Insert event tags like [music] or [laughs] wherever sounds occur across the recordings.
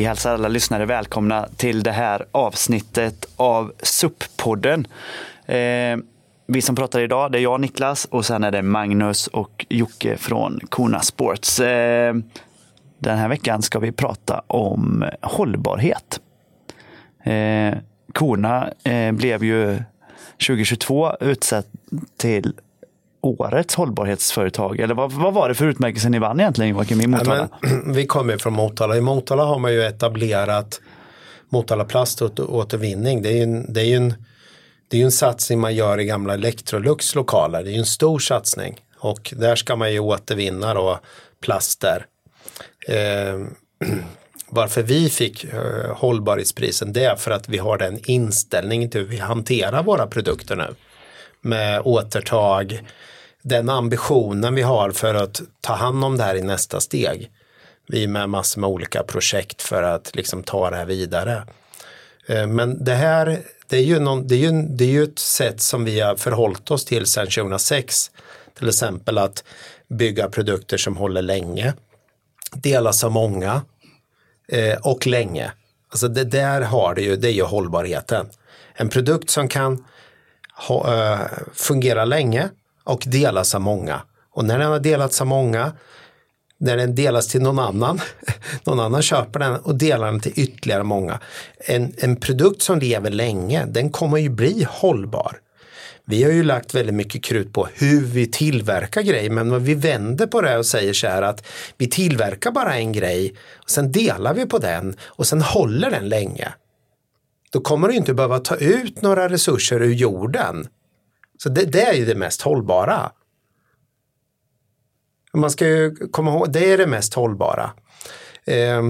Vi hälsar alla lyssnare välkomna till det här avsnittet av SUP-podden. Eh, vi som pratar idag, det är jag Niklas och sen är det Magnus och Jocke från Kona Sports. Eh, den här veckan ska vi prata om hållbarhet. Eh, Kona eh, blev ju 2022 utsett till årets hållbarhetsföretag? Eller vad, vad var det för utmärkelse ni vann egentligen Joakim i Motala? Ja, men, [clears throat] vi kommer från Motala. I Motala har man ju etablerat Motala plaståtervinning. Det är ju en, det är en, det är en satsning man gör i gamla Electrolux lokaler. Det är ju en stor satsning och där ska man ju återvinna då plaster. Eh, [clears throat] varför vi fick eh, hållbarhetsprisen det är för att vi har den inställningen till hur vi hanterar våra produkter nu. Med återtag, den ambitionen vi har för att ta hand om det här i nästa steg. Vi är med massor med olika projekt för att liksom ta det här vidare. Eh, men det här det är, ju någon, det, är ju, det är ju ett sätt som vi har förhållit oss till sedan 2006. Till exempel att bygga produkter som håller länge, delas av många eh, och länge. Alltså det där har det ju, det är ju hållbarheten. En produkt som kan fungerar eh, fungera länge och delas av många. Och när den har delats av många, när den delas till någon annan, [laughs] någon annan köper den och delar den till ytterligare många. En, en produkt som lever länge, den kommer ju bli hållbar. Vi har ju lagt väldigt mycket krut på hur vi tillverkar grejer men vi vänder på det och säger så här att vi tillverkar bara en grej och sen delar vi på den och sen håller den länge. Då kommer du inte behöva ta ut några resurser ur jorden så det, det är ju det mest hållbara. Man ska ju komma ihåg, det är det mest hållbara. Eh,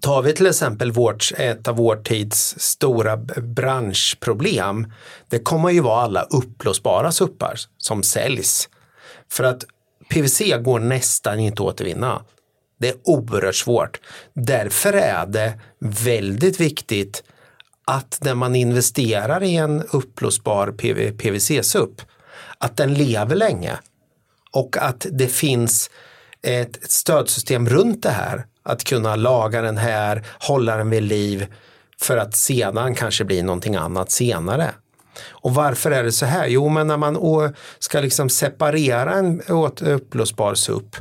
tar vi till exempel vårt, ett av vår tids stora branschproblem, det kommer ju vara alla upplåsbara suppar som säljs. För att PVC går nästan inte att återvinna. Det är oerhört svårt. Därför är det väldigt viktigt att när man investerar i en upplösbar PVC-SUP, att den lever länge och att det finns ett, stödsystem runt det här. Att kunna laga den här, hålla den vid liv för att sedan kanske bli någonting annat senare. Och varför är det så här? Jo, men när man ska liksom separera en upplösbar SUP,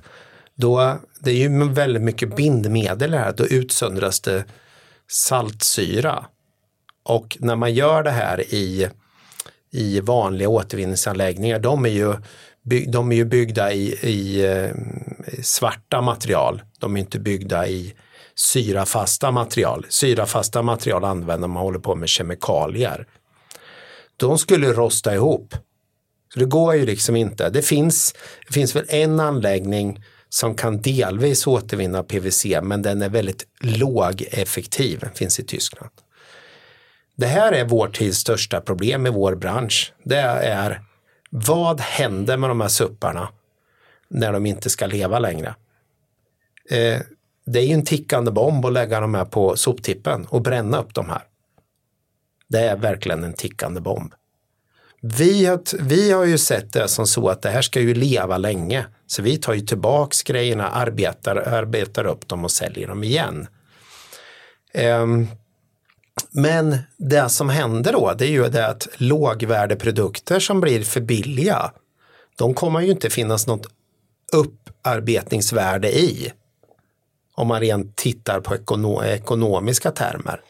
då det är ju väldigt mycket bindmedel här, då utsöndras det saltsyra. Och när man gör det här i, i vanliga återvinningsanläggningar, de är ju, de är ju byggda i, i, eh, svarta material. De är inte byggda i syrafasta material. Syrafasta material använder man håller på med kemikalier. De skulle rosta ihop. Så det går ju liksom inte. Det finns, det finns väl en anläggning som kan delvis återvinna PVC men den är väldigt lågeffektiv. Den finns i Tyskland. Det här är vår tids största problem i vår bransch. Det är vad händer med de här supparna när de inte ska leva längre? Eh, det är ju en tickande bomb att lägga de här på soptippen och bränna upp de här. Det är verkligen en tickande bomb. Vi har, vi har ju sett det som så att det här ska ju leva länge. Så vi tar ju tillbaks grejerna, arbetar, arbetar upp dem och säljer dem igen. Um, men det som händer då, det är ju det att lågvärdeprodukter som blir för billiga, de kommer ju inte finnas något upparbetningsvärde i. Om man rent tittar på ekono ekonomiska termer.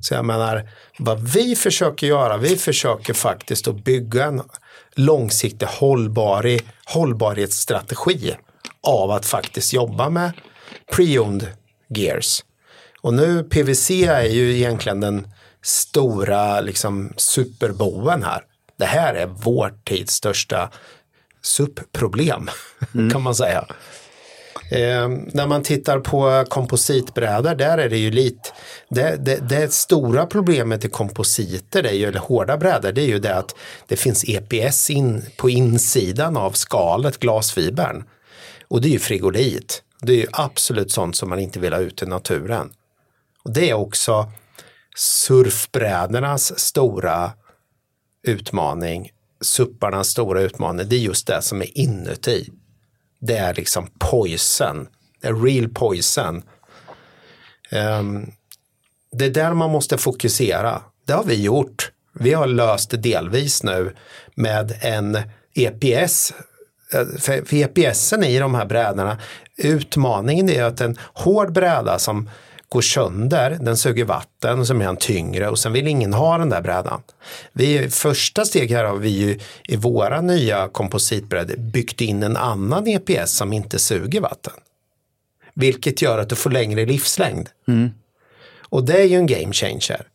Så jag menar, vad vi försöker göra, vi försöker faktiskt att bygga en långsiktig hållbar, hållbarhetsstrategi av att faktiskt jobba med pre-owned gears. Och nu PVC är ju egentligen den stora liksom, superboven här. Det här är vår tids största SUP-problem mm. kan man säga. Eh, när man tittar på kompositbrädor, där är det ju lite, det, det, det stora problemet i kompositer, det är ju, eller hårda brädor, det är ju det att det finns EPS in, på insidan av skalet, glasfibern. Och det är ju frigolit. Det är ju absolut sånt som man inte vill ha ut i naturen. Och det är också surfbrädornas stora utmaning, supparnas stora utmaning, det är just det som är inuti. Det är liksom poison, det är real poison. Um, ehm, det är där man måste fokusera. Det har vi gjort. Vi har löst det delvis nu med en EPS. Eh, för, för EPSen i de här brädorna, utmaningen är att en hård bräda som går sönder, den suger vatten och så blir den tyngre och sen vill ingen ha den där brädan. Vi, första steg här har vi ju i våra nya kompositbrädor byggt in en annan EPS som inte suger vatten. Vilket gör att du får längre livslängd. Mm. Och det är ju en game changer.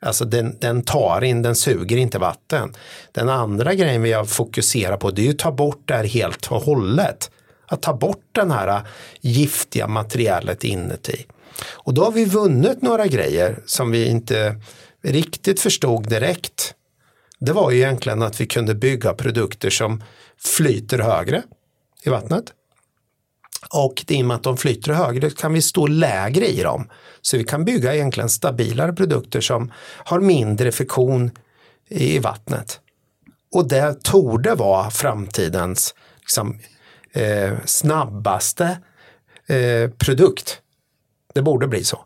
Alltså den, den tar in, den suger inte vatten. Den andra grejen vi har fokuserat på det är ju att ta bort det här helt och hållet. Att ta bort den här giftiga materialet inuti. Och då har vi vunnit några grejer som vi inte riktigt förstod direkt. Det var ju egentligen att vi kunde bygga produkter som flyter högre i vattnet. Och i och med att de flyter högre kan vi stå lägre i dem. Så vi kan bygga egentligen stabilare produkter som har mindre friktion i vattnet. Och det torde vara framtidens liksom, eh, snabbaste eh, produkt. Det borde bli så.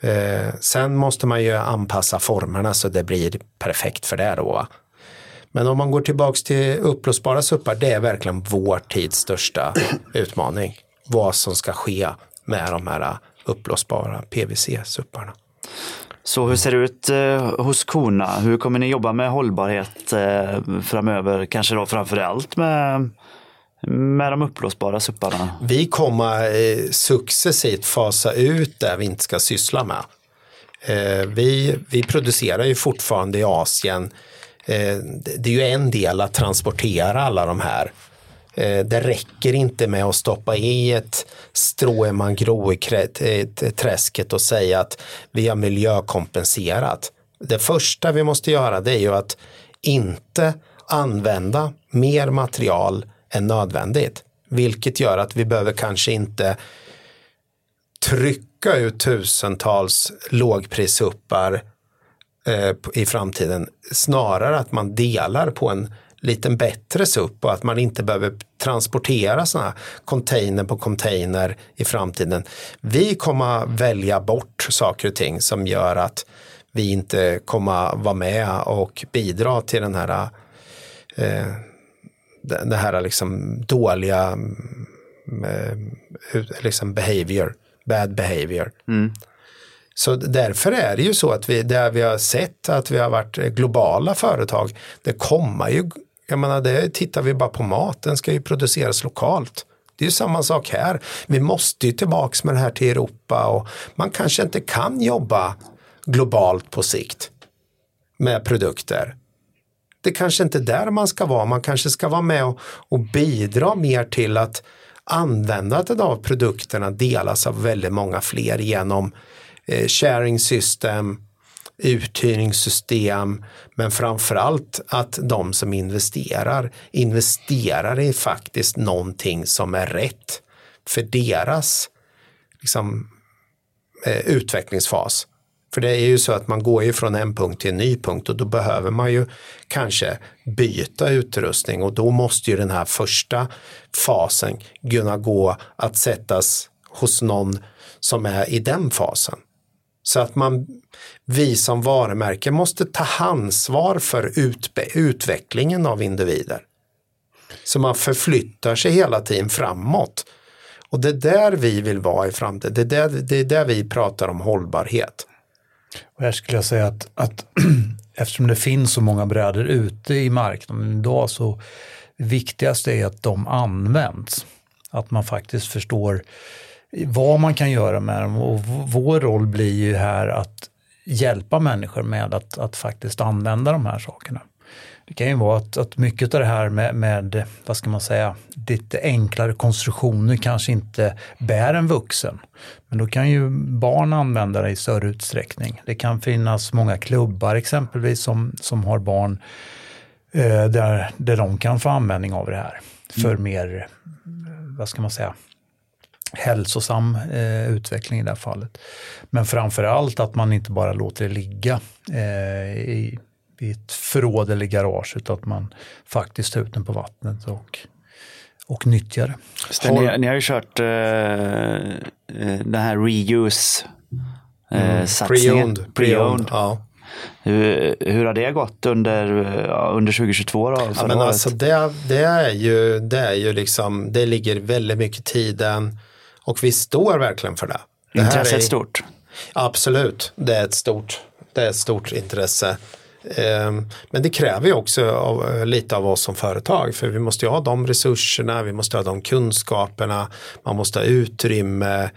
Eh, sen måste man ju anpassa formerna så det blir perfekt för det då. Va? Men om man går tillbaks till upplösbara suppar, det är verkligen vår tids största [clears throat] utmaning. Vad som ska ske med de här upplösbara PVC-supparna. Så hur ser det ut eh, hos Kona? Hur kommer ni jobba med hållbarhet eh, framöver? Kanske då framför allt med, med de uppblåsbara supparna? Vi kommer eh, successivt fasa ut det vi inte ska syssla med. Eh, vi, vi producerar ju fortfarande i Asien Eh, det är ju en del att transportera alla de här. Eh, det räcker inte med att stoppa i ett strå i mangroveträsket och säga att vi har miljökompenserat. Det första vi måste göra det är ju att inte använda mer material än nödvändigt. Vilket gör att vi behöver kanske inte trycka ut tusentals lågprisuppar Eh, i framtiden. Snarare att man delar på en liten bättre SUP och att man inte behöver transportera sådana container på container i framtiden. Vi kommer välja bort saker och ting som gör att vi inte kommer vara med och bidra till den här eh, det här liksom dåliga eh, liksom behavior, bad behavior. Mm. Så därför är det ju så att vi, där vi har sett att vi har varit globala företag, det kommer ju, jag menar det tittar vi bara på mat, den ska ju produceras lokalt. Det är ju samma sak här. Vi måste ju tillbaks med det här till Europa och man kanske inte kan jobba globalt på sikt med produkter. Det kanske inte är där man ska vara, man kanske ska vara med och, och bidra mer till att användandet av produkterna delas av väldigt många fler genom Eh, sharing system, uthyrningssystem, men framförallt att de som investerar investerar i faktiskt någonting som är rätt för deras liksom, eh, utvecklingsfas. För det är ju så att man går ju från en punkt till en ny punkt och då behöver man ju kanske byta utrustning och då måste ju den här första fasen kunna gå att sättas hos någon som är i den fasen. Så att man, vi som varumärke måste ta ansvar för utbe, utvecklingen av individer. Så man förflyttar sig hela tiden framåt. Och det är där vi vill vara i framtiden. Det är där, det är där vi pratar om hållbarhet. Och här skulle jag säga att, att [clears throat] eftersom det finns så många brädor ute i marknaden idag så det viktigaste är att de används. Att man faktiskt förstår vad man kan göra med dem och vår roll blir ju här att hjälpa människor med att, att faktiskt använda de här sakerna. Det kan ju vara att, att mycket av det här med, med, vad ska man säga, lite enklare konstruktioner kanske inte bär en vuxen. Men då kan ju barn använda det i större utsträckning. Det kan finnas många klubbar exempelvis som, som har barn eh, där, där de kan få användning av det här för mm. mer, vad ska man säga, hälsosam eh, utveckling i det här fallet. Men framför allt att man inte bara låter det ligga eh, i, i ett förråd eller garage utan att man faktiskt tar ut den på vattnet och, och nyttjar det. Har... Ni, ni, har ju kört, eh, eh den här reuse eh, Mm. satsningen. Pre-owned. Pre-owned. Ja. Hur, hur har det gått under, under 2022 då? Ja, förra men alltså det, det är ju, det är ju liksom, det ligger väldigt mycket tiden och vi står verkligen för det. det Intresset är- stort. Absolut, det är ett stort, det är ett stort intresse. Ehm, Men det kräver ju också av, lite av oss som företag för vi måste ju ha de resurserna, vi måste ha de kunskaperna, man måste ha utrymme.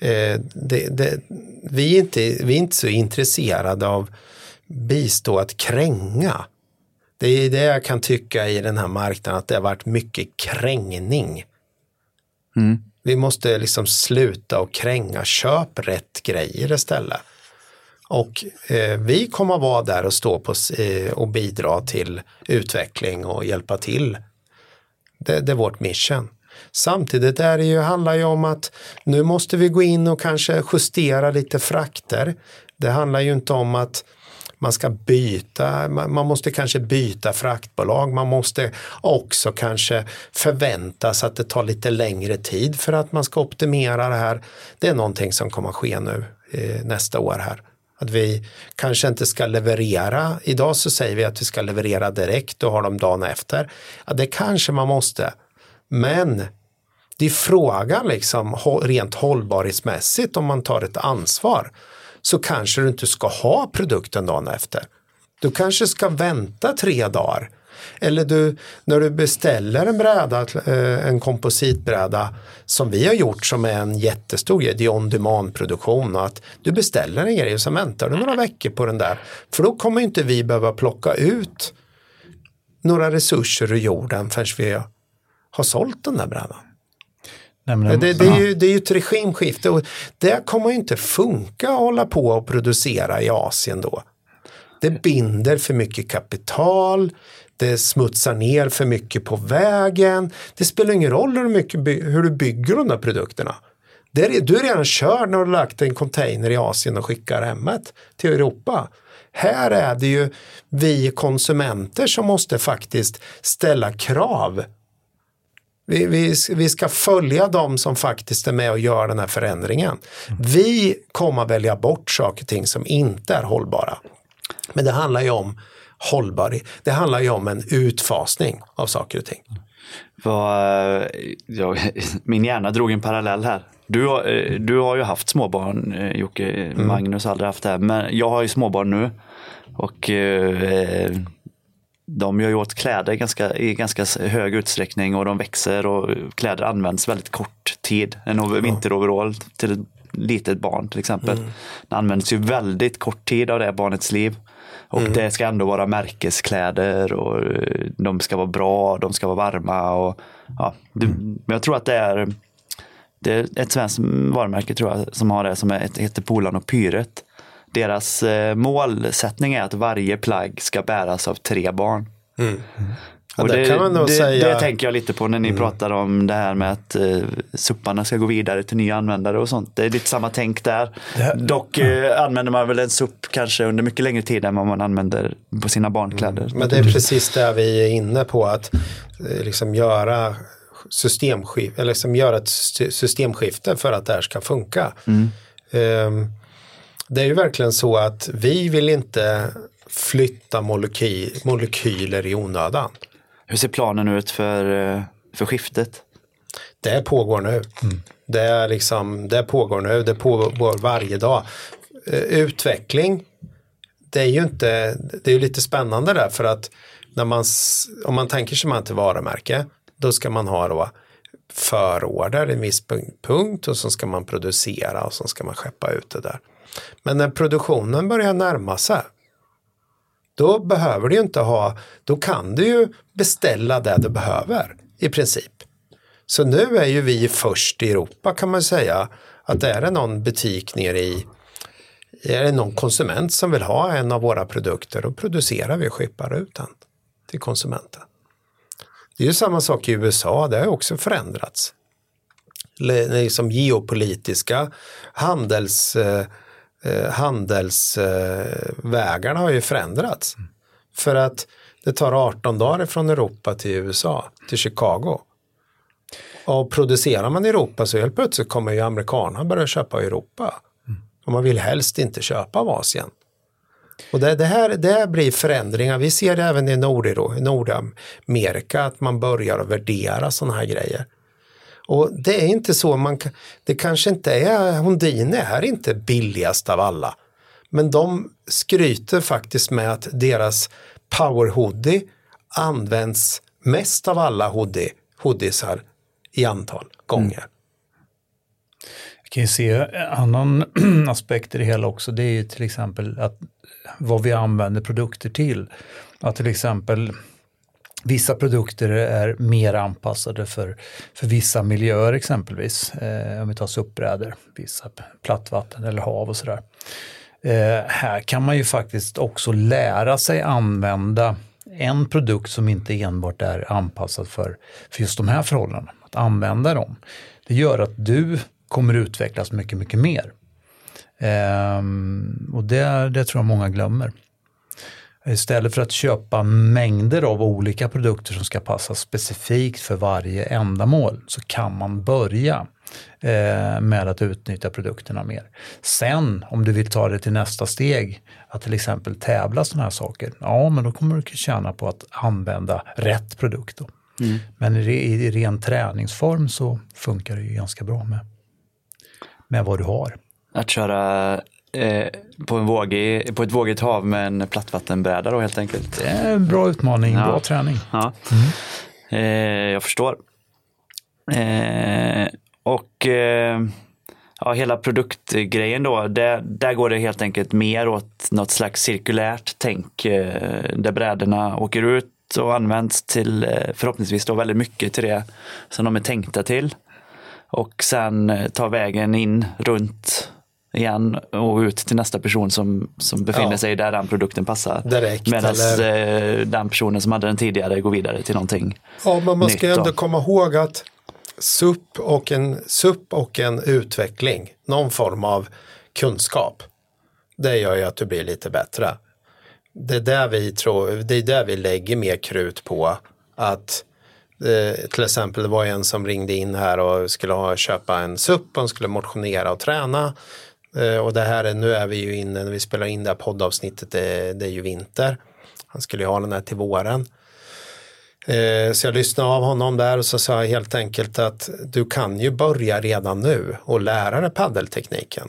Eh, Det, det, vi, är inte, vi är inte så intresserade av bistå att kränga. Det är det jag kan tycka i den här marknaden att det har varit mycket krängning. Vi måste liksom sluta och kränga, köp rätt grejer istället. Och eh, vi kommer att vara där och stå på, eh, och bidra till utveckling och hjälpa till. Det, det är vårt mission. Samtidigt är det ju, handlar ju om att nu måste vi gå in och kanske justera lite frakter. Det handlar ju inte om att man ska byta, man man måste kanske byta fraktbolag, man måste också kanske förväntas att det tar lite längre tid för att man ska optimera det här. Det är någonting som kommer att ske nu eh, nästa år här. Att vi kanske inte ska leverera, idag så säger vi att vi ska leverera direkt och har dem dagen efter. Ja, det kanske man måste. Men det är frågan liksom rent hållbarhetsmässigt om man tar ett ansvar så kanske du inte ska ha produkten dagen efter. Du kanske ska vänta tre dagar. Eller du, när du beställer en bräda, eh, en kompositbräda som vi har gjort som är en jättestor grej, det är on demand produktion att du beställer en grej och så väntar du några veckor på den där. För då kommer inte vi behöva plocka ut några resurser ur jorden förrän vi har sålt den där brädan. Nej, men Det, det, är ju, det är ju ett regimskifte och det kommer inte funka att hålla på och producera i Asien då. Det binder för mycket kapital, det smutsar ner för mycket på vägen. Det spelar ingen roll hur, mycket hur du bygger de där produkterna. Det är, du är redan körd när du har lagt en container i Asien och skickar hemmet till Europa. Här är det ju vi konsumenter som måste faktiskt ställa krav vi, vi, vi ska följa dem som faktiskt är med och gör den här förändringen. Vi kommer välja bort saker och ting som inte är hållbara. Men det handlar ju om hållbar, det handlar ju om en utfasning av saker och ting. Eh, [laughs] min hjärna drog en parallell här. Du, har- eh, du har ju haft småbarn eh, Jocke, Magnus har aldrig haft det. Men jag har ju småbarn nu. Och eh, de gör ju åt kläder ganska, i ganska hög utsträckning och de växer och kläder används väldigt kort tid. En over- vinteroverall till ett litet barn till exempel. Det används ju väldigt kort tid av det barnets liv. Och det ska ändå vara märkeskläder och eh, de ska vara bra, de ska vara varma. Och, ja, det, Men jag tror att det är, det är ett svenskt varumärke tror jag som har det som heter Polan och Pyret. Deras eh, målsättning är att varje plagg ska bäras av tre barn. Ja, det det, säga- Mm. det tänker jag lite på när ni pratar om det här med att eh, supparna ska gå vidare till nya användare och sånt. Det är lite samma tänk där. Det- Dock eh, använder man väl en supp kanske under mycket längre tid än vad man använder på sina barnkläder. Mm. Men det är precis det vi är inne på att eh, liksom göra systemskifte, eller liksom göra ett sy- systemskifte för att det här ska funka. Ehm, Det är ju verkligen så att vi vill inte flytta moleky- molekyler i onödan. Hur ser planen ut för, eh, för skiftet? Det pågår nu. Det, är liksom, det pågår nu, det pågår varje dag. Eh, Utveckling, det är ju inte, det är ju lite spännande där för att när man, om man tänker sig man till varumärke, då ska man ha då förorder i en viss punkt- punkt och så ska man producera och så ska man skeppa ut det där. Men när produktionen börjar närma sig, då behöver du inte ha, då kan du ju beställa det du behöver i princip. Så nu är ju vi först i Europa kan man säga att är det någon butik nere i är det någon konsument som vill ha en av våra produkter då producerar vi och skippar ut den till konsumenten. Det är ju samma sak i USA, det har ju också förändrats. Liksom geopolitiska handels, eh, eh, handelsvägarna har ju förändrats. För att det tar 18 dagar från Europa till USA, till Chicago. Och producerar man i Europa så helt plötsligt kommer ju amerikanerna börja köpa i Europa. Mm. Och man vill helst inte köpa av Asien. Och det, det, här, det här blir förändringar. Vi ser det även i Nordamerika att man börjar värdera sådana här grejer. Och det är inte så, man, det kanske inte är, Hondine är inte billigast av alla. Men de skryter faktiskt med att deras Power Hoodie används mest av alla hoodie, hoodiesar i antal gånger. Mm. Jag kan ju se en annan [clears throat] aspekt i det hela också. Det är ju till exempel att vad vi använder produkter till. Att till exempel Vissa produkter är mer anpassade för, för vissa miljöer exempelvis. Eh, om vi tar suppbrädor, vissa plattvatten eller hav och sådär. Eh, här kan man ju faktiskt också lära sig använda en produkt som inte enbart är anpassad för, för just de här förhållandena. Att använda dem. Det gör att du kommer utvecklas mycket, mycket mer. Eh, och det, det tror jag många glömmer. Istället för att köpa mängder av olika produkter som ska passa specifikt för varje ändamål så kan man börja eh, med att utnyttja produkterna mer. Sen om du vill ta det till nästa steg, att till exempel tävla sådana här saker, ja men då kommer du tjäna på att använda rätt produkt. Mm. Men i, i ren träningsform så funkar det ju ganska bra med, med vad du har. Att köra eh, på, en vågig, på ett vågigt hav med en plattvattenbräda då helt enkelt. Det är en bra utmaning, ja. bra träning. Ja. Mm. Eh, jag förstår. Eh, och eh, ja, hela produktgrejen då, det, där går det helt enkelt mer åt något slags cirkulärt tänk eh, där brädorna åker ut och används till förhoppningsvis då väldigt mycket till det som de är tänkta till. Och sen tar vägen in runt igen och ut till nästa person som, som befinner ja. sig där den produkten passar. Direkt. Medan eller... Eh, den personen som hade den tidigare går vidare till någonting Ja, men man ska ändå komma ihåg att SUP och, en, SUP och en utveckling, någon form av kunskap, det gör ju att du blir lite bättre. Det är där vi, tror, det är där vi lägger mer krut på att eh, till exempel det var en som ringde in här och skulle ha, köpa en SUP och skulle motionera och träna. Eh, och det här är, nu är vi ju inne, när vi spelar in det här poddavsnittet, det, det är ju vinter. Han skulle ju ha den här till våren. Eh, så jag lyssnade av honom där och så sa jag helt enkelt att du kan ju börja redan nu och lära dig paddeltekniken.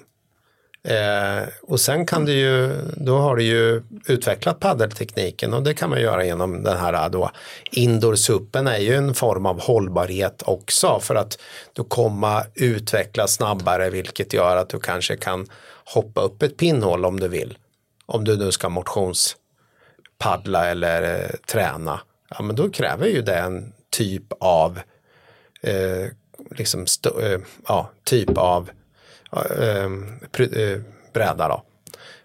Eh, och sen kan du ju, då har du ju utvecklat paddeltekniken och det kan man göra genom den här eh, då indoor-suppen är ju en form av hållbarhet också för att du kommer utveckla snabbare vilket gör att du kanske kan hoppa upp ett pinnhål om du vill. Om du nu ska motionspaddla eller eh, träna. Ja men då kräver ju det en typ av eh, liksom eh, ja, typ av Eh, eh, bräda då.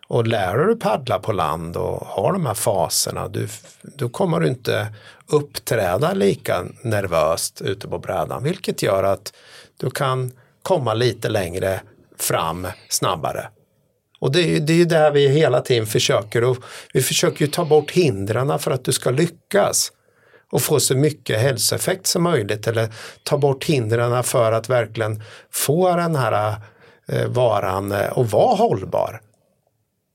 Och lär du paddla på land och har de här faserna, du, då kommer du inte uppträda lika nervöst ute på brädan, vilket gör att du kan komma lite längre fram snabbare. Och det är, det är ju där vi hela tiden försöker och vi försöker ju ta bort hindren för att du ska lyckas och få så mycket hälsoeffekt som möjligt eller ta bort hindren för att verkligen få den här Eh, varan eh, och vara hållbar.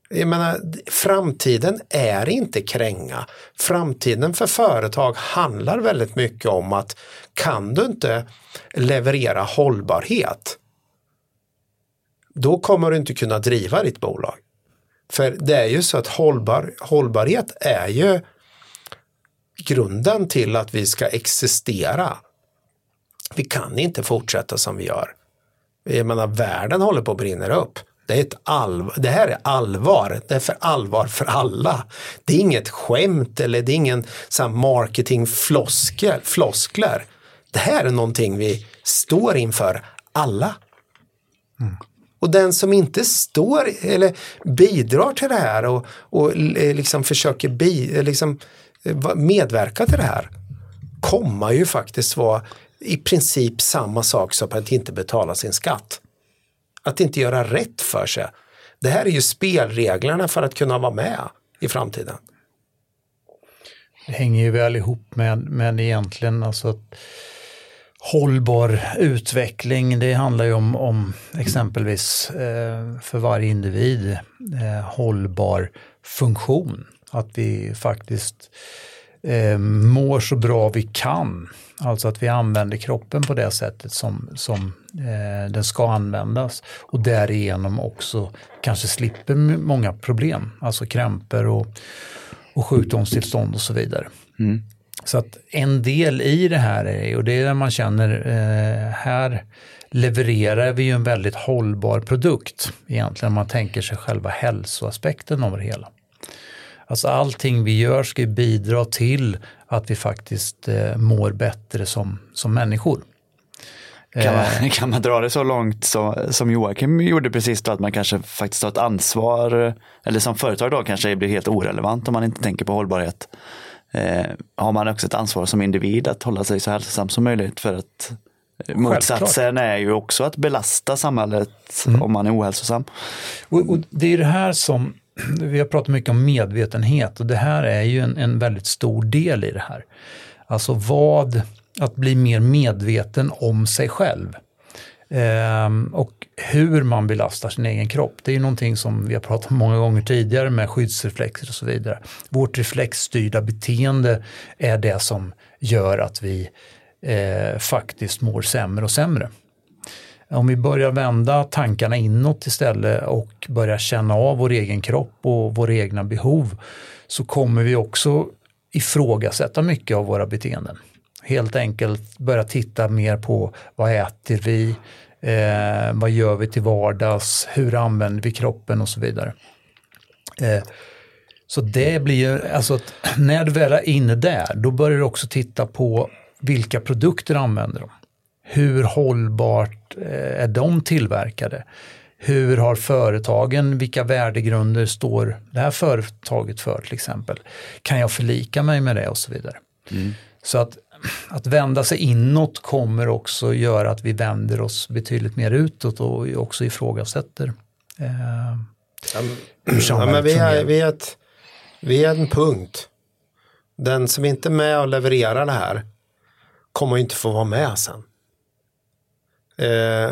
Jag menar, framtiden är inte kränga. Framtiden för företag handlar väldigt mycket om att kan du inte leverera hållbarhet, då kommer du inte kunna driva ditt bolag. För det är ju så att hållbar, hållbarhet är ju grunden till att vi ska existera. Vi kan inte fortsätta som vi gör. Jag menar, världen håller på att brinna upp. Det, är ett allvar, det här är allvar, det är för allvar för alla. Det är inget skämt eller det är ingen marketingfloskler. Det här är någonting vi står inför alla. Mm. Och den som inte står eller bidrar till det här och, och liksom försöker bi, liksom medverka till det här kommer ju faktiskt vara i princip samma sak som att inte betala sin skatt. Att inte göra rätt för sig. Det här är ju spelreglerna för att kunna vara med i framtiden. Det hänger ju väl ihop med, men egentligen alltså att hållbar utveckling. Det handlar ju om, om exempelvis eh, för varje individ eh, hållbar funktion. Att vi faktiskt eh, mår så bra vi kan. Alltså att vi använder kroppen på det sättet som, som eh, den ska användas och därigenom också kanske slipper många problem, alltså krämpor och, och sjukdomstillstånd och så vidare. Mm. Så att en del i det här är, och det är där man känner, eh, här levererar vi ju en väldigt hållbar produkt egentligen, om man tänker sig själva hälsoaspekten av det hela. Alltså allting vi gör ska bidra till att vi faktiskt eh, mår bättre som, som människor. Kan man, eh. kan man dra det så långt så, som Joakim gjorde precis då, att man kanske faktiskt har ett ansvar, eller som företag då kanske blir helt orelevant om man inte tänker på hållbarhet. Eh, har man också ett ansvar som individ att hålla sig så hälsosam som möjligt för att eh, Motsatsen är ju också att belasta samhället mm. om man är ohälsosam. Och, och det är det här som [clears throat] vi har pratat mycket om medvetenhet och det här är ju en, en väldigt stor del i det här. Alltså vad, att bli mer medveten om sig själv. Ehm, och hur man belastar sin egen kropp. Det är ju någonting som vi har pratat om många gånger tidigare med skyddsreflexer och så vidare. Vårt reflexstyrda beteende är det som gör att vi eh, faktiskt mår sämre och sämre. Om vi börjar vända tankarna inåt istället och börjar känna av vår egen kropp och våra egna behov så kommer vi också ifrågasätta mycket av våra beteenden. Helt enkelt börja titta mer på vad äter vi, eh, vad gör vi till vardags, hur använder vi kroppen och så vidare. Eh, så det blir ju, alltså [clears throat] när du väl är inne där, då börjar du också titta på vilka produkter använder de. Hur hållbart är de tillverkade? Hur har företagen, vilka värdegrunder står det här företaget för till exempel? Kan jag förlika mig med det och så vidare. Mm. Så att, att vända sig inåt kommer också göra att vi vänder oss betydligt mer utåt och också ifrågasätter eh, ja, ja, men vi, är, vi, är ett, vi är en punkt. Den som inte är med och levererar det här kommer inte få vara med sen. Eh,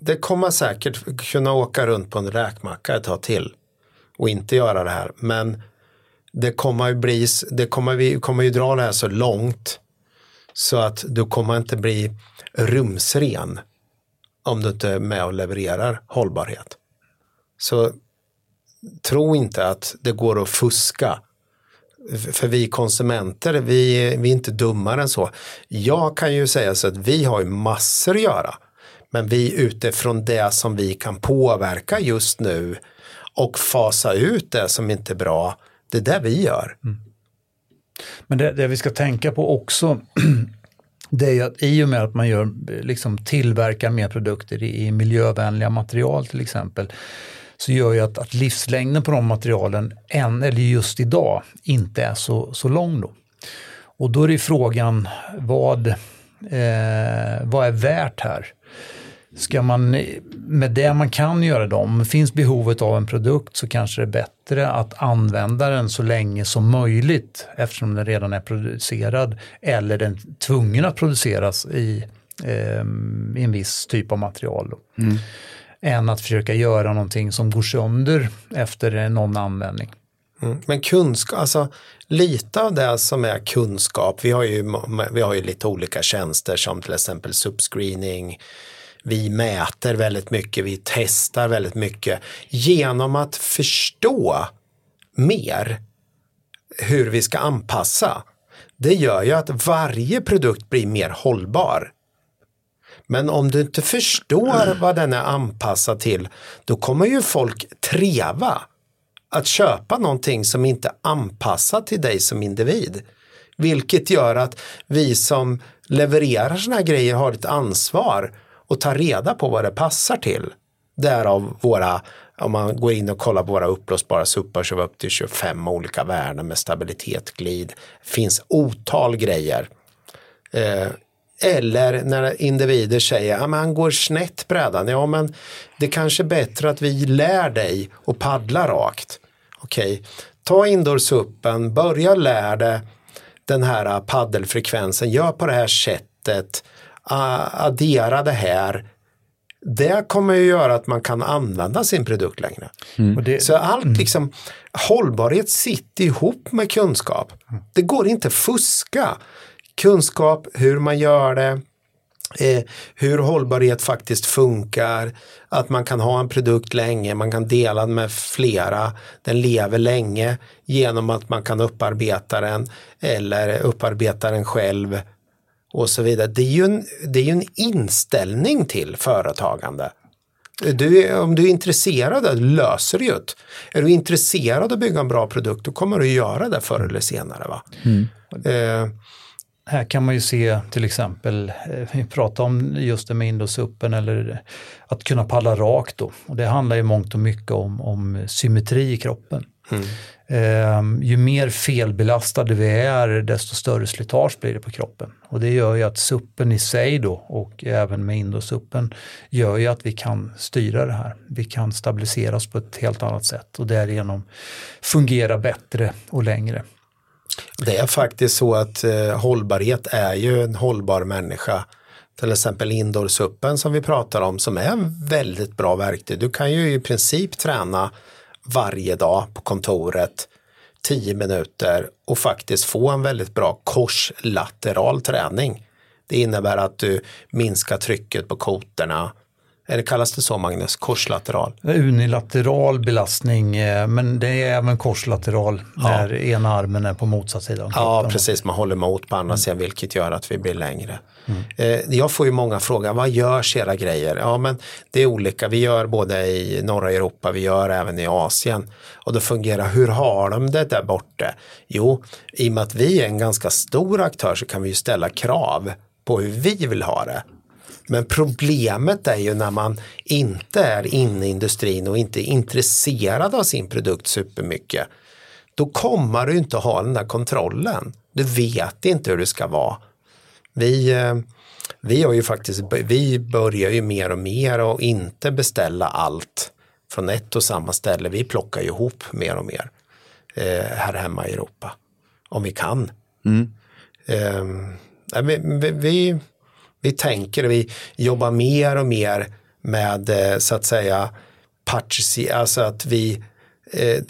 det kommer säkert kunna åka runt på en räkmacka ett tag till och inte göra det här. Men det kommer ju bli, det kommer, vi kommer ju dra det här så långt så att du kommer inte bli rumsren om du inte är med och levererar hållbarhet. Så tro inte att det går att fuska. För vi konsumenter, vi, vi är inte dummare än så. Jag kan ju säga så att vi har ju massor att göra men vi utifrån det som vi kan påverka just nu och fasa ut det som inte är bra, det är det vi gör. Mm. Men det, det, vi ska tänka på också, [clears throat] det är ju att i och med att man gör, liksom tillverkar mer produkter i, i miljövänliga material till exempel, så gör ju att, att livslängden på de materialen, än, eller just idag, inte är så, så lång. Då. Och då är det frågan, vad, eh, vad är värt här? Ska man, med det man kan göra det finns behovet av en produkt så kanske det är bättre att använda den så länge som möjligt eftersom den redan är producerad eller den är tvungen att produceras i, eh, i en viss typ av material. Mm. Än att försöka göra någonting som går sönder efter någon användning. Mm. Men kunskap, alltså lite av det som är kunskap, vi har ju, vi har ju lite olika tjänster som till exempel subscreening, vi mäter väldigt mycket, vi testar väldigt mycket. Genom att förstå mer hur vi ska anpassa, det gör ju att varje produkt blir mer hållbar. Men om du inte förstår vad den är anpassad till, då kommer ju folk treva att köpa någonting som inte anpassat till dig som individ. Vilket gör att vi som levererar sådana här grejer har ett ansvar och ta reda på vad det passar till. Därav våra, om man går in och kollar på våra uppblåsbara suppar så är vi upp till 25 olika värden med stabilitet, glid. Finns otal grejer. Eh, eller när individer säger att ja, han går snett brädan. Ja, men det kanske är bättre att vi lär dig att paddla rakt. Okej, okay. ta indoorsuppen, börja lära dig den här eh, paddelfrekvensen, gör på det här sättet addera det här det kommer ju göra att man kan använda sin produkt längre. Mm. Det, så allt mm. liksom, hållbarhet sitter ihop med kunskap. Det går inte att fuska. Kunskap, hur man gör det, eh, hur hållbarhet faktiskt funkar, att man kan ha en produkt länge, man kan dela den med flera, den lever länge genom att man kan upparbeta den eller upparbeta den själv och så vidare. Det är ju en, det är en inställning till företagande. Du, om du är intresserad, löser du det. Är du intresserad av att bygga en bra produkt, då kommer du göra det förr eller senare. Va? Mm. Eh, här kan man ju se till exempel, eh, vi pratar om just det med Indosuppen eller att kunna palla rakt då. Och det handlar ju mångt och mycket om, om symmetri i kroppen. Mm. Eh, ju mer felbelastade vi är, desto större slitage blir det på kroppen. Och det gör ju att suppen i sig då och även med Indosuppen gör ju att vi kan styra det här. Vi kan stabilisera oss på ett helt annat sätt och därigenom fungera bättre och längre. Det är faktiskt så att eh, hållbarhet är ju en hållbar människa. Till exempel indoorsuppen som vi pratar om som är en väldigt bra verktyg. Du kan ju i princip träna varje dag på kontoret 10 minuter och faktiskt få en väldigt bra korslateral träning. Det innebär att du minskar trycket på kotorna, eller kallas det så Magnus? Korslateral? Unilateral belastning, eh, men det är även korslateral ja. när ena armen är på motsatt sida. Ja, precis. Man håller emot på andra mm. sidan vilket gör att vi blir längre. Mm. Eh, jag får ju många frågor, vad görs era grejer? Ja, men det är olika. Vi gör både i norra Europa, vi gör även i Asien. Och då fungerar, hur har de det där borta? Jo, i och med att vi är en ganska stor aktör så kan vi ju ställa krav på hur vi vill ha det. Men problemet är ju när man inte är inne i industrin och inte är intresserad av sin produkt supermycket. Då kommer du inte ha den där kontrollen. Du vet inte hur det ska vara. Vi, eh, vi har ju faktiskt, vi börjar ju mer och mer och inte beställa allt från ett och samma ställe. Vi plockar ju ihop mer och mer eh, här hemma i Europa. Om vi kan. Mm. Eh, vi, vi, vi tänker, vi jobbar mer och mer med eh, så att säga alltså att vi, eh,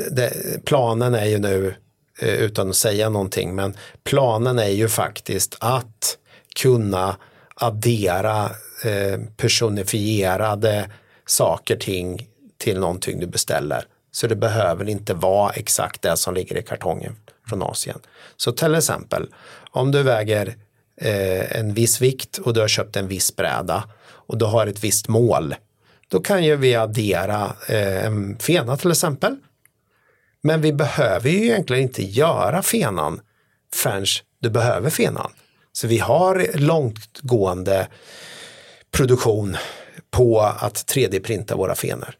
planen är ju nu, eh, utan att säga någonting, men planen är ju faktiskt att kunna addera personifierade saker, ting till någonting du beställer. Så det behöver inte vara exakt det som ligger i kartongen från Asien. Så till exempel om du väger eh, en viss vikt och du har köpt en viss bräda och du har ett visst mål. Då kan ju vi addera eh, en fena till exempel. Men vi behöver ju egentligen inte göra fenan förrän du behöver fenan. Så vi har långtgående produktion på att 3D-printa våra fenor.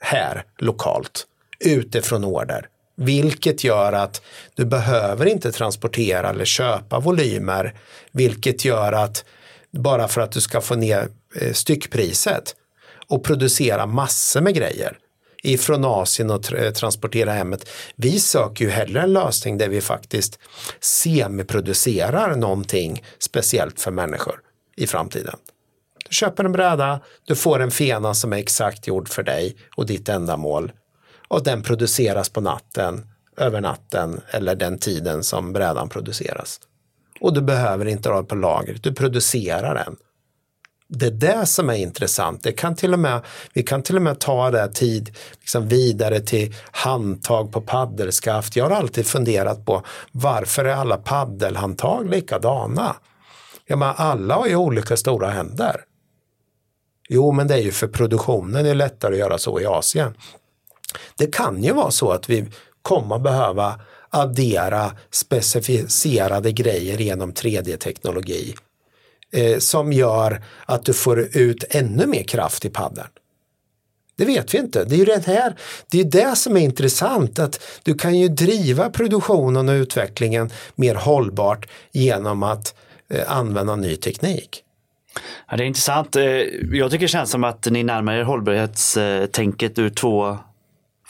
Här lokalt utifrån order. Vilket gör att du behöver inte transportera eller köpa volymer. Vilket gör att bara för att du ska få ner eh, styckpriset och producera massor med grejer ifrån Asien och eh, transportera hemmet. Vi söker ju hellre en lösning där vi faktiskt semiproducerar någonting speciellt för människor i framtiden. Du köper en bräda, du får en fena som är exakt gjord för dig och ditt ändamål och den produceras på natten, över natten eller den tiden som brädan produceras. Och du behöver inte ha det på lager, du producerar den. Det är det som är intressant. Det kan till och med, vi kan till och med ta det tid liksom vidare till handtag på paddelskaft. Jag har alltid funderat på varför är alla paddelhandtag likadana? Ja, men alla har ju olika stora händer. Jo, men det är ju för produktionen det är lättare att göra så i Asien. Det kan ju vara så att vi kommer behöva addera specificerade grejer genom 3D-teknologi eh, som gör att du får ut ännu mer kraft i paddeln. Det vet vi inte. Det är ju det här, det är det som är intressant att du kan ju driva produktionen och utvecklingen mer hållbart genom att eh, använda ny teknik. Ja, det är intressant. Eh, jag tycker det känns som att ni närmar er hållbarhetstänket ur två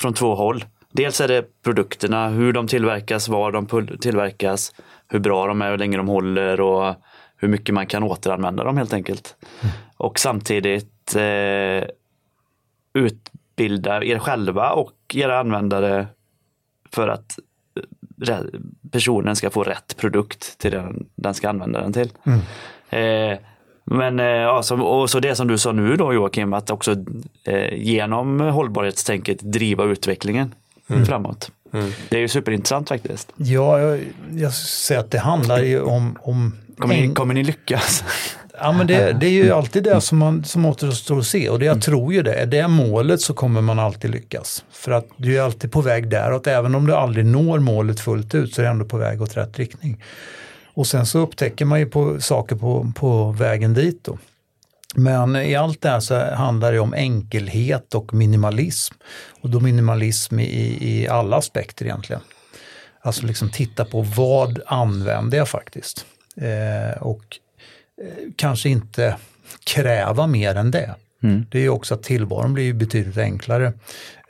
från två håll. Dels är det produkterna, hur de tillverkas, var de tillverkas, hur bra de är, hur länge de håller och hur mycket man kan återanvända dem helt enkelt. Och samtidigt eh, utbilda er själva och era användare för att eh, personen ska få rätt produkt till den den ska använda den till. Eh, men eh, ja, som, och så det som du sa nu då Joakim, att också eh, genom hållbarhetstänket driva utvecklingen framåt. Det är ju superintressant faktiskt. Ja, jag, jag säger att det handlar ju om, om Kommer, ni, kommer ni lyckas? Ja, men det, [laughs] det är ju alltid det som, man, som återstår att se och det jag tror ju det, är det målet så kommer man alltid lyckas. För att du är alltid på väg däråt, även om du aldrig når målet fullt ut så är du ändå på väg åt rätt riktning. Och sen så upptäcker man ju på, saker på, på vägen dit då. Men i allt det här så handlar det om enkelhet och minimalism. Och då minimalism i, i alla aspekter egentligen. Alltså liksom titta på vad använder jag faktiskt? Eh, och eh, kanske inte kräva mer än det. Det är ju också att tillvaron blir betydligt enklare.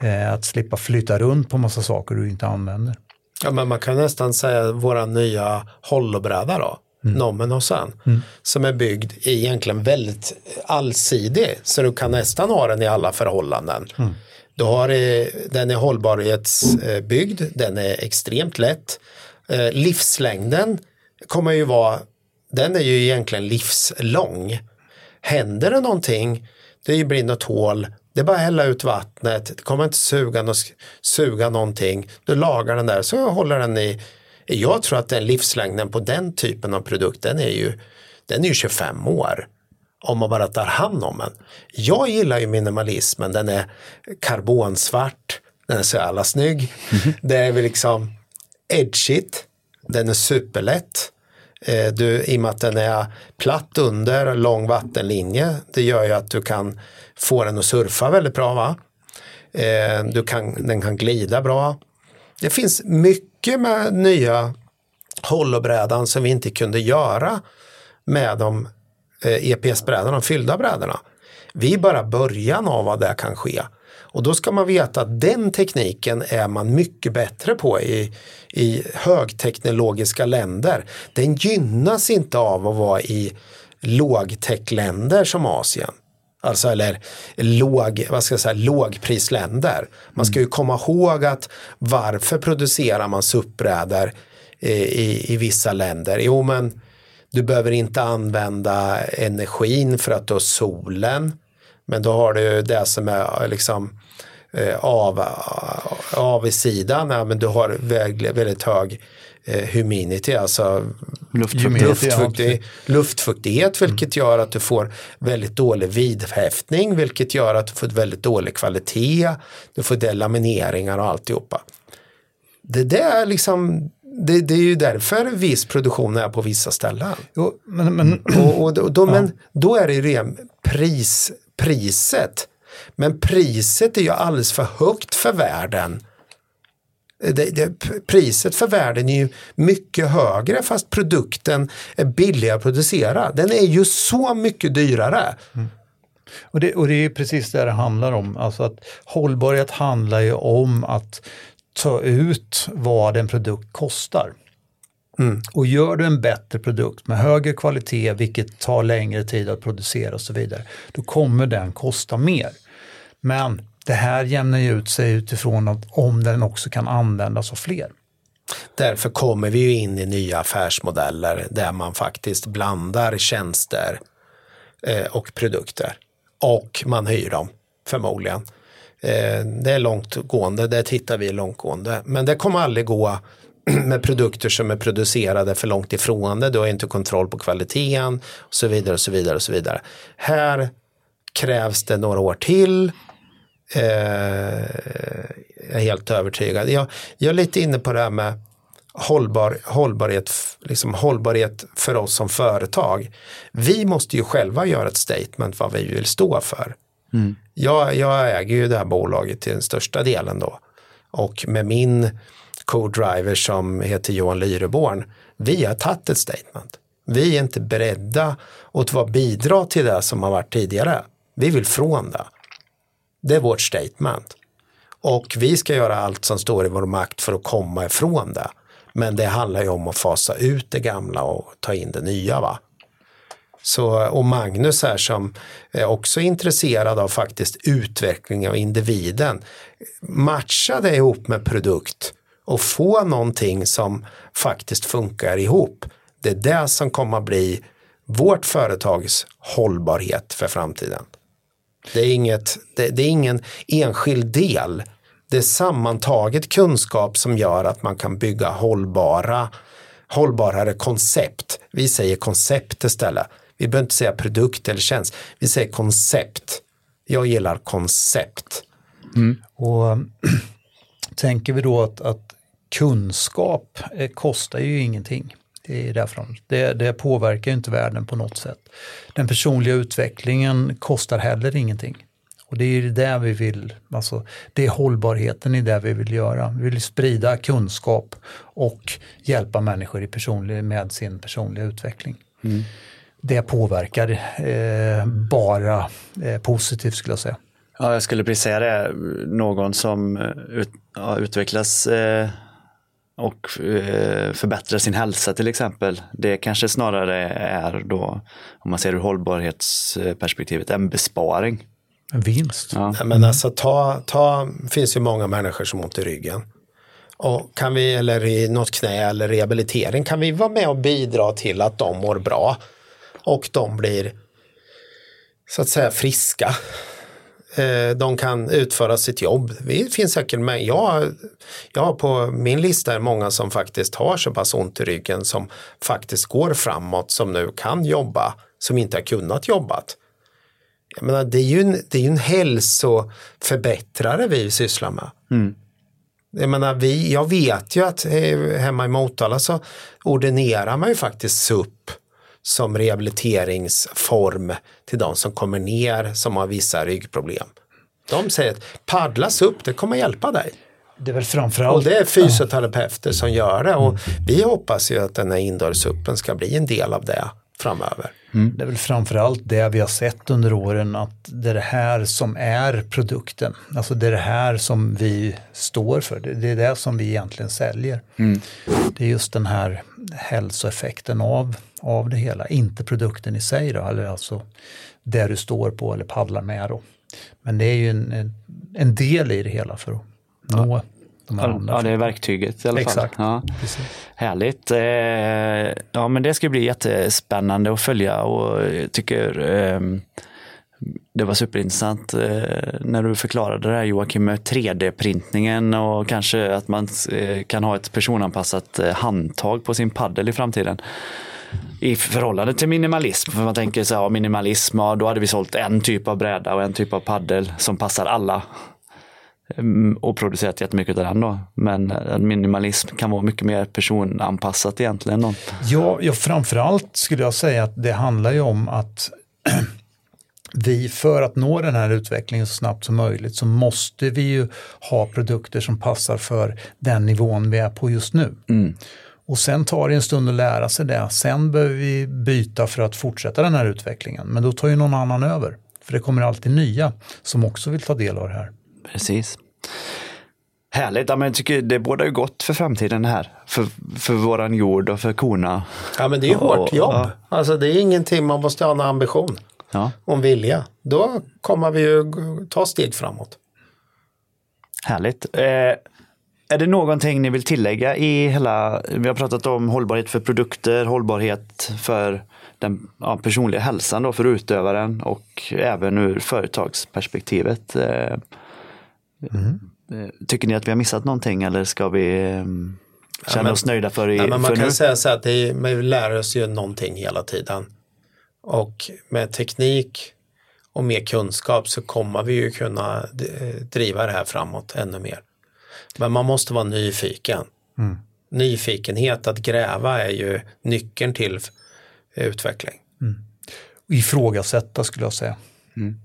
Eh, att slippa flytta runt på massa saker du inte använder. Ja, men man kan nästan säga våra nya hollobräda då, Nommen och sen, som är byggd egentligen väldigt allsidig, så du kan nästan ha den i alla förhållanden. Du har, den är hållbarhetsbyggd, den är extremt lätt. Eh, Livslängden kommer ju vara, den är ju egentligen livslång. Händer det någonting, det blir något hål, det är bara att hälla ut vattnet, det kommer inte suga, no suga någonting. Du lagar den där så håller den i, jag tror att den livslängden på den typen av produkt den är ju, den är ju 25 år. Om man bara tar hand om den. Jag gillar ju minimalismen, den är karbonsvart, den är så jävla snygg. Det är väl liksom edgigt, den är superlätt. Eh, du, I och med att den är platt under, lång vattenlinje, det gör ju att du kan få den att surfa väldigt bra. Va? Eh, du kan, den kan glida bra. Det finns mycket med nya hollobrädan som vi inte kunde göra med de eh, EPS-brädorna, de fyllda brädorna. Vi är bara början av vad det kan ske. Och då ska man veta att den tekniken är man mycket bättre på i, i högteknologiska länder. Den gynnas inte av att vara i lågtechländer som Asien. Alltså eller låg, vad ska jag säga, lågprisländer. Man ska ju komma ihåg att varför producerar man SUP-brädor i, i, i vissa länder? Jo men du behöver inte använda energin för att du har solen. Men då har du det som är liksom eh, av, av i sidan, ja, men du har väldigt, väldigt hög eh, humidity, alltså Luftfuktighet, luftfuktig, luftfuktighet vilket gör att du får väldigt dålig vidhäftning vilket gör att du får väldigt dålig kvalitet, du får delamineringar och alltihopa. Det där är liksom, det, det är ju därför viss produktion är på vissa ställen. Jo, men, men, Och, och, och då, men då är det ju det pris, priset. Men priset är ju alldeles för högt för världen. Eh, det, det, priset för världen är ju mycket högre fast produkten är billigare att producera. Den är ju så mycket dyrare. Mm. Och det, och det är precis det det handlar om. Alltså att hållbarhet handlar ju om att ta ut vad en produkt kostar. Och gör du en bättre produkt med högre kvalitet, vilket tar längre tid att producera och så vidare, då kommer den kosta mer. Men det här jämnar ju ut sig utifrån att om den också kan användas av fler. Därför kommer vi ju in i nya affärsmodeller där man faktiskt blandar tjänster eh, och produkter. Och man hyr dem förmodligen. Eh, det är långtgående, det tittar vi långtgående. Men det kommer aldrig gå [clears throat] med produkter som är producerade för långt ifrån det. Du har inte kontroll på kvaliteten och så vidare och så vidare och så vidare. Här krävs det några år till. Eh, jag är helt övertygad. Jag, jag är lite inne på det här med hållbar, hållbarhet, liksom hållbarhet för oss som företag. Vi måste ju själva göra ett statement vad vi vill stå för. Jag, jag äger ju det här bolaget till den största delen då. Och med min co-driver som heter Johan Lyreborn, vi har tagit ett statement. Vi är inte beredda att vara bidra till det som har varit tidigare. Vi vill från det. Det är vårt statement. Och vi ska göra allt som står i vår makt för att komma ifrån det. Men det handlar ju om att fasa ut det gamla och ta in det nya. va. Så, och Magnus här som är också intresserad av faktiskt utveckling av individen. Matcha det ihop med produkt och få någonting som faktiskt funkar ihop. Det är det som kommer att bli vårt företags hållbarhet för framtiden. Det är, inget, det, det är ingen enskild del. Det är sammantaget kunskap som gör att man kan bygga hållbara, hållbarare koncept. Vi säger koncept istället. Vi behöver inte säga produkt eller tjänst. Vi säger koncept. Jag gillar koncept. Mm. Och [clears throat] tänker vi då att, att kunskap eh, kostar ju ingenting. Det, är därifrån. Det, det påverkar inte världen på något sätt. Den personliga utvecklingen kostar heller ingenting. Och det är det vi vill, alltså, det är hållbarheten i det vi vill göra. Vi vill sprida kunskap och hjälpa människor i personlig, med sin personliga utveckling. Mm. Det påverkar eh, bara eh, positivt skulle jag säga. Ja, jag skulle precis säga det. Någon som eh, ut, ja, utvecklas eh, och eh, förbättra sin hälsa till exempel. Det kanske snarare är då, om man ser ur hållbarhetsperspektivet, en besparing. En vinst. Ja. Men alltså ta, ta, finns ju många människor som har ont i ryggen. Och kan vi, eller i något knä eller rehabilitering, kan vi vara med och bidra till att de mår bra och de blir så att säga friska de kan utföra sitt jobb. Det finns säkert med. Jag, jag har på min lista är många som faktiskt har så pass ont i ryggen som faktiskt går framåt som nu kan jobba som inte har kunnat jobbat. Jag menar, det är ju en, det är en hälsoförbättrare vi sysslar med. Mm. Jag, menar, vi, jag vet ju att eh, hemma i Motala så ordinerar man ju faktiskt SUP som rehabiliteringsform till de som kommer ner som har vissa ryggproblem. De säger att paddlas upp, det kommer hjälpa dig. Det är väl framförallt. Och det är fysioterapeuter som gör det och vi hoppas ju att den här indoorsuppen ska bli en del av det framöver. Mm. Det är väl framförallt det vi har sett under åren att det är det här som är produkten. Alltså det är det här som vi står för. Det är det som vi egentligen säljer. Mm. Det är just den här hälsoeffekten av, av det hela, inte produkten i sig då, eller alltså det du står på eller paddlar med då. Men det är ju en, en del i det hela för att nå ja de här andra. Ja, det är verktyget i alla Exakt. fall. Ja. Härligt. Eh, ja, men det ska bli jättespännande att följa och jag tycker ehm, det var superintressant eh, när du förklarade det här Joakim med 3D-printningen och kanske att man eh, kan ha ett personanpassat handtag på sin paddel i framtiden i förhållande till minimalism. För man tänker så här, minimalism, ja, då hade vi sålt en typ av bräda och en typ av paddel som passar alla. Mm, och producerat jättemycket av den då. Men minimalism kan vara mycket mer personanpassat egentligen. Då. Ja, ja, framförallt skulle jag säga att det handlar ju om att [clears throat] vi för att nå den här utvecklingen så snabbt som möjligt så måste vi ju ha produkter som passar för den nivån vi är på just nu. Mm. Och sen tar det en stund att lära sig det. Sen behöver vi byta för att fortsätta den här utvecklingen. Men då tar ju någon annan över. För det kommer alltid nya som också vill ta del av det här. Precis. Härligt, ja, men jag tycker det bådar ju gott för framtiden här. För, för våran jord och för korna. Ja men det är hårt jobb. Ja. Alltså det är ingenting man måste ha en ambition. Ja. Om vilja. Då kommer vi ju ta steg framåt. Härligt. Eh, är det någonting ni vill tillägga i hela, vi har pratat om hållbarhet för produkter, hållbarhet för den ja, personliga hälsan då för utövaren och även ur företagsperspektivet. Eh, Mm. Tycker ni att vi har missat någonting eller ska vi ehm, känna ja, men, oss nöjda för, i, ja, men Man kan nu? säga så att det man lär oss ju någonting hela tiden. Och med teknik och mer kunskap så kommer vi ju kunna driva det här framåt ännu mer. Men man måste vara nyfiken. Mm. Nyfikenhet att gräva är ju nyckeln till utveckling. Mm. Ifrågasätta skulle jag säga. Mm.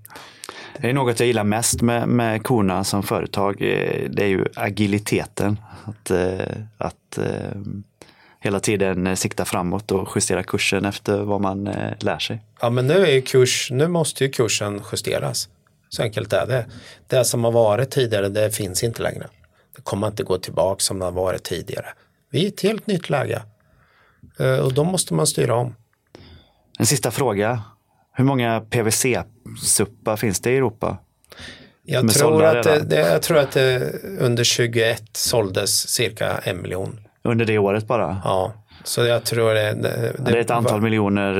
Det är något jag gillar mest med, med Kona som företag. Eh, det är ju agiliteten. Att, eh, att eh, hela tiden sikta framåt och justera kursen efter vad man lär sig. Ja men nu, är kurs, nu måste ju kursen justeras. Så enkelt är det. Det som har varit tidigare det finns inte längre. Det kommer inte gå tillbaka som det har varit tidigare. Vi är i ett helt nytt läge. Och då måste man styra om. En sista fråga. Hur många PVC-suppar finns det i Europa? Jag tror, att det, det, jag tror att det under 21 såldes cirka en miljon. Under det året bara? Ja, så jag tror det, det, Det är ett antal miljoner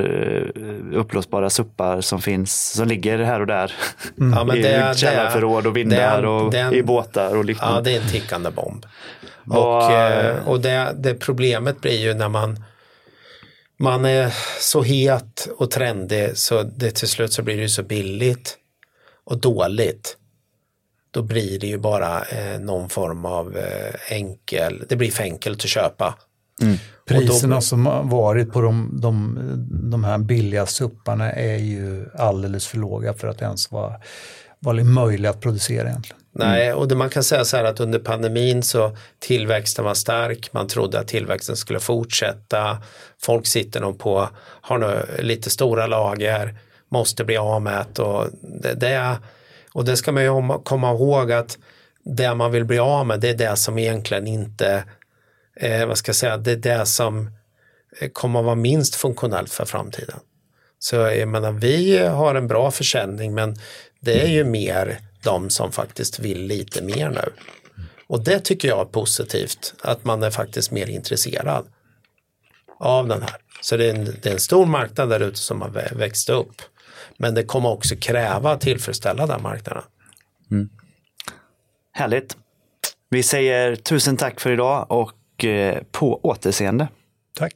eh, upplåsbara suppar som finns, som ligger här och där. Ja, men [laughs] I det- källarförråd och vindar det- och det- i båtar och liknande. Ja, det är en tickande bomb. Och, eh, och det, det problemet blir ju när man man är så het och trendig så det till slut så blir det ju så billigt och dåligt. Då blir det ju bara eh, någon form av eh, enkel, det blir för enkelt att köpa. Då- Priserna som har varit på de, de, de här billiga supparna är ju alldeles för låga för att ens vara, vara möjliga att producera egentligen. Nej, och det, man kan säga så här att under pandemin så tillväxten var stark, man trodde att tillväxten skulle fortsätta. Folk sitter nog på, har nu lite stora lager, måste bli av med det och det, det, och det ska man ju om- komma ihåg att det man vill bli av med det är det som egentligen inte, eh, vad ska jag säga, det är det som eh, kommer att vara minst funktionellt för framtiden. Så jag menar, vi har en bra försäljning men det är ju mer de som faktiskt vill lite mer nu. Och det tycker jag är positivt, att man är faktiskt mer intresserad av den här. Så det är en, det är en stor marknad där ute som har vä- växt upp. Men det kommer också kräva att tillfredsställa den marknaden. Härligt. Vi säger tusen tack för idag och eh, på återseende. Tack.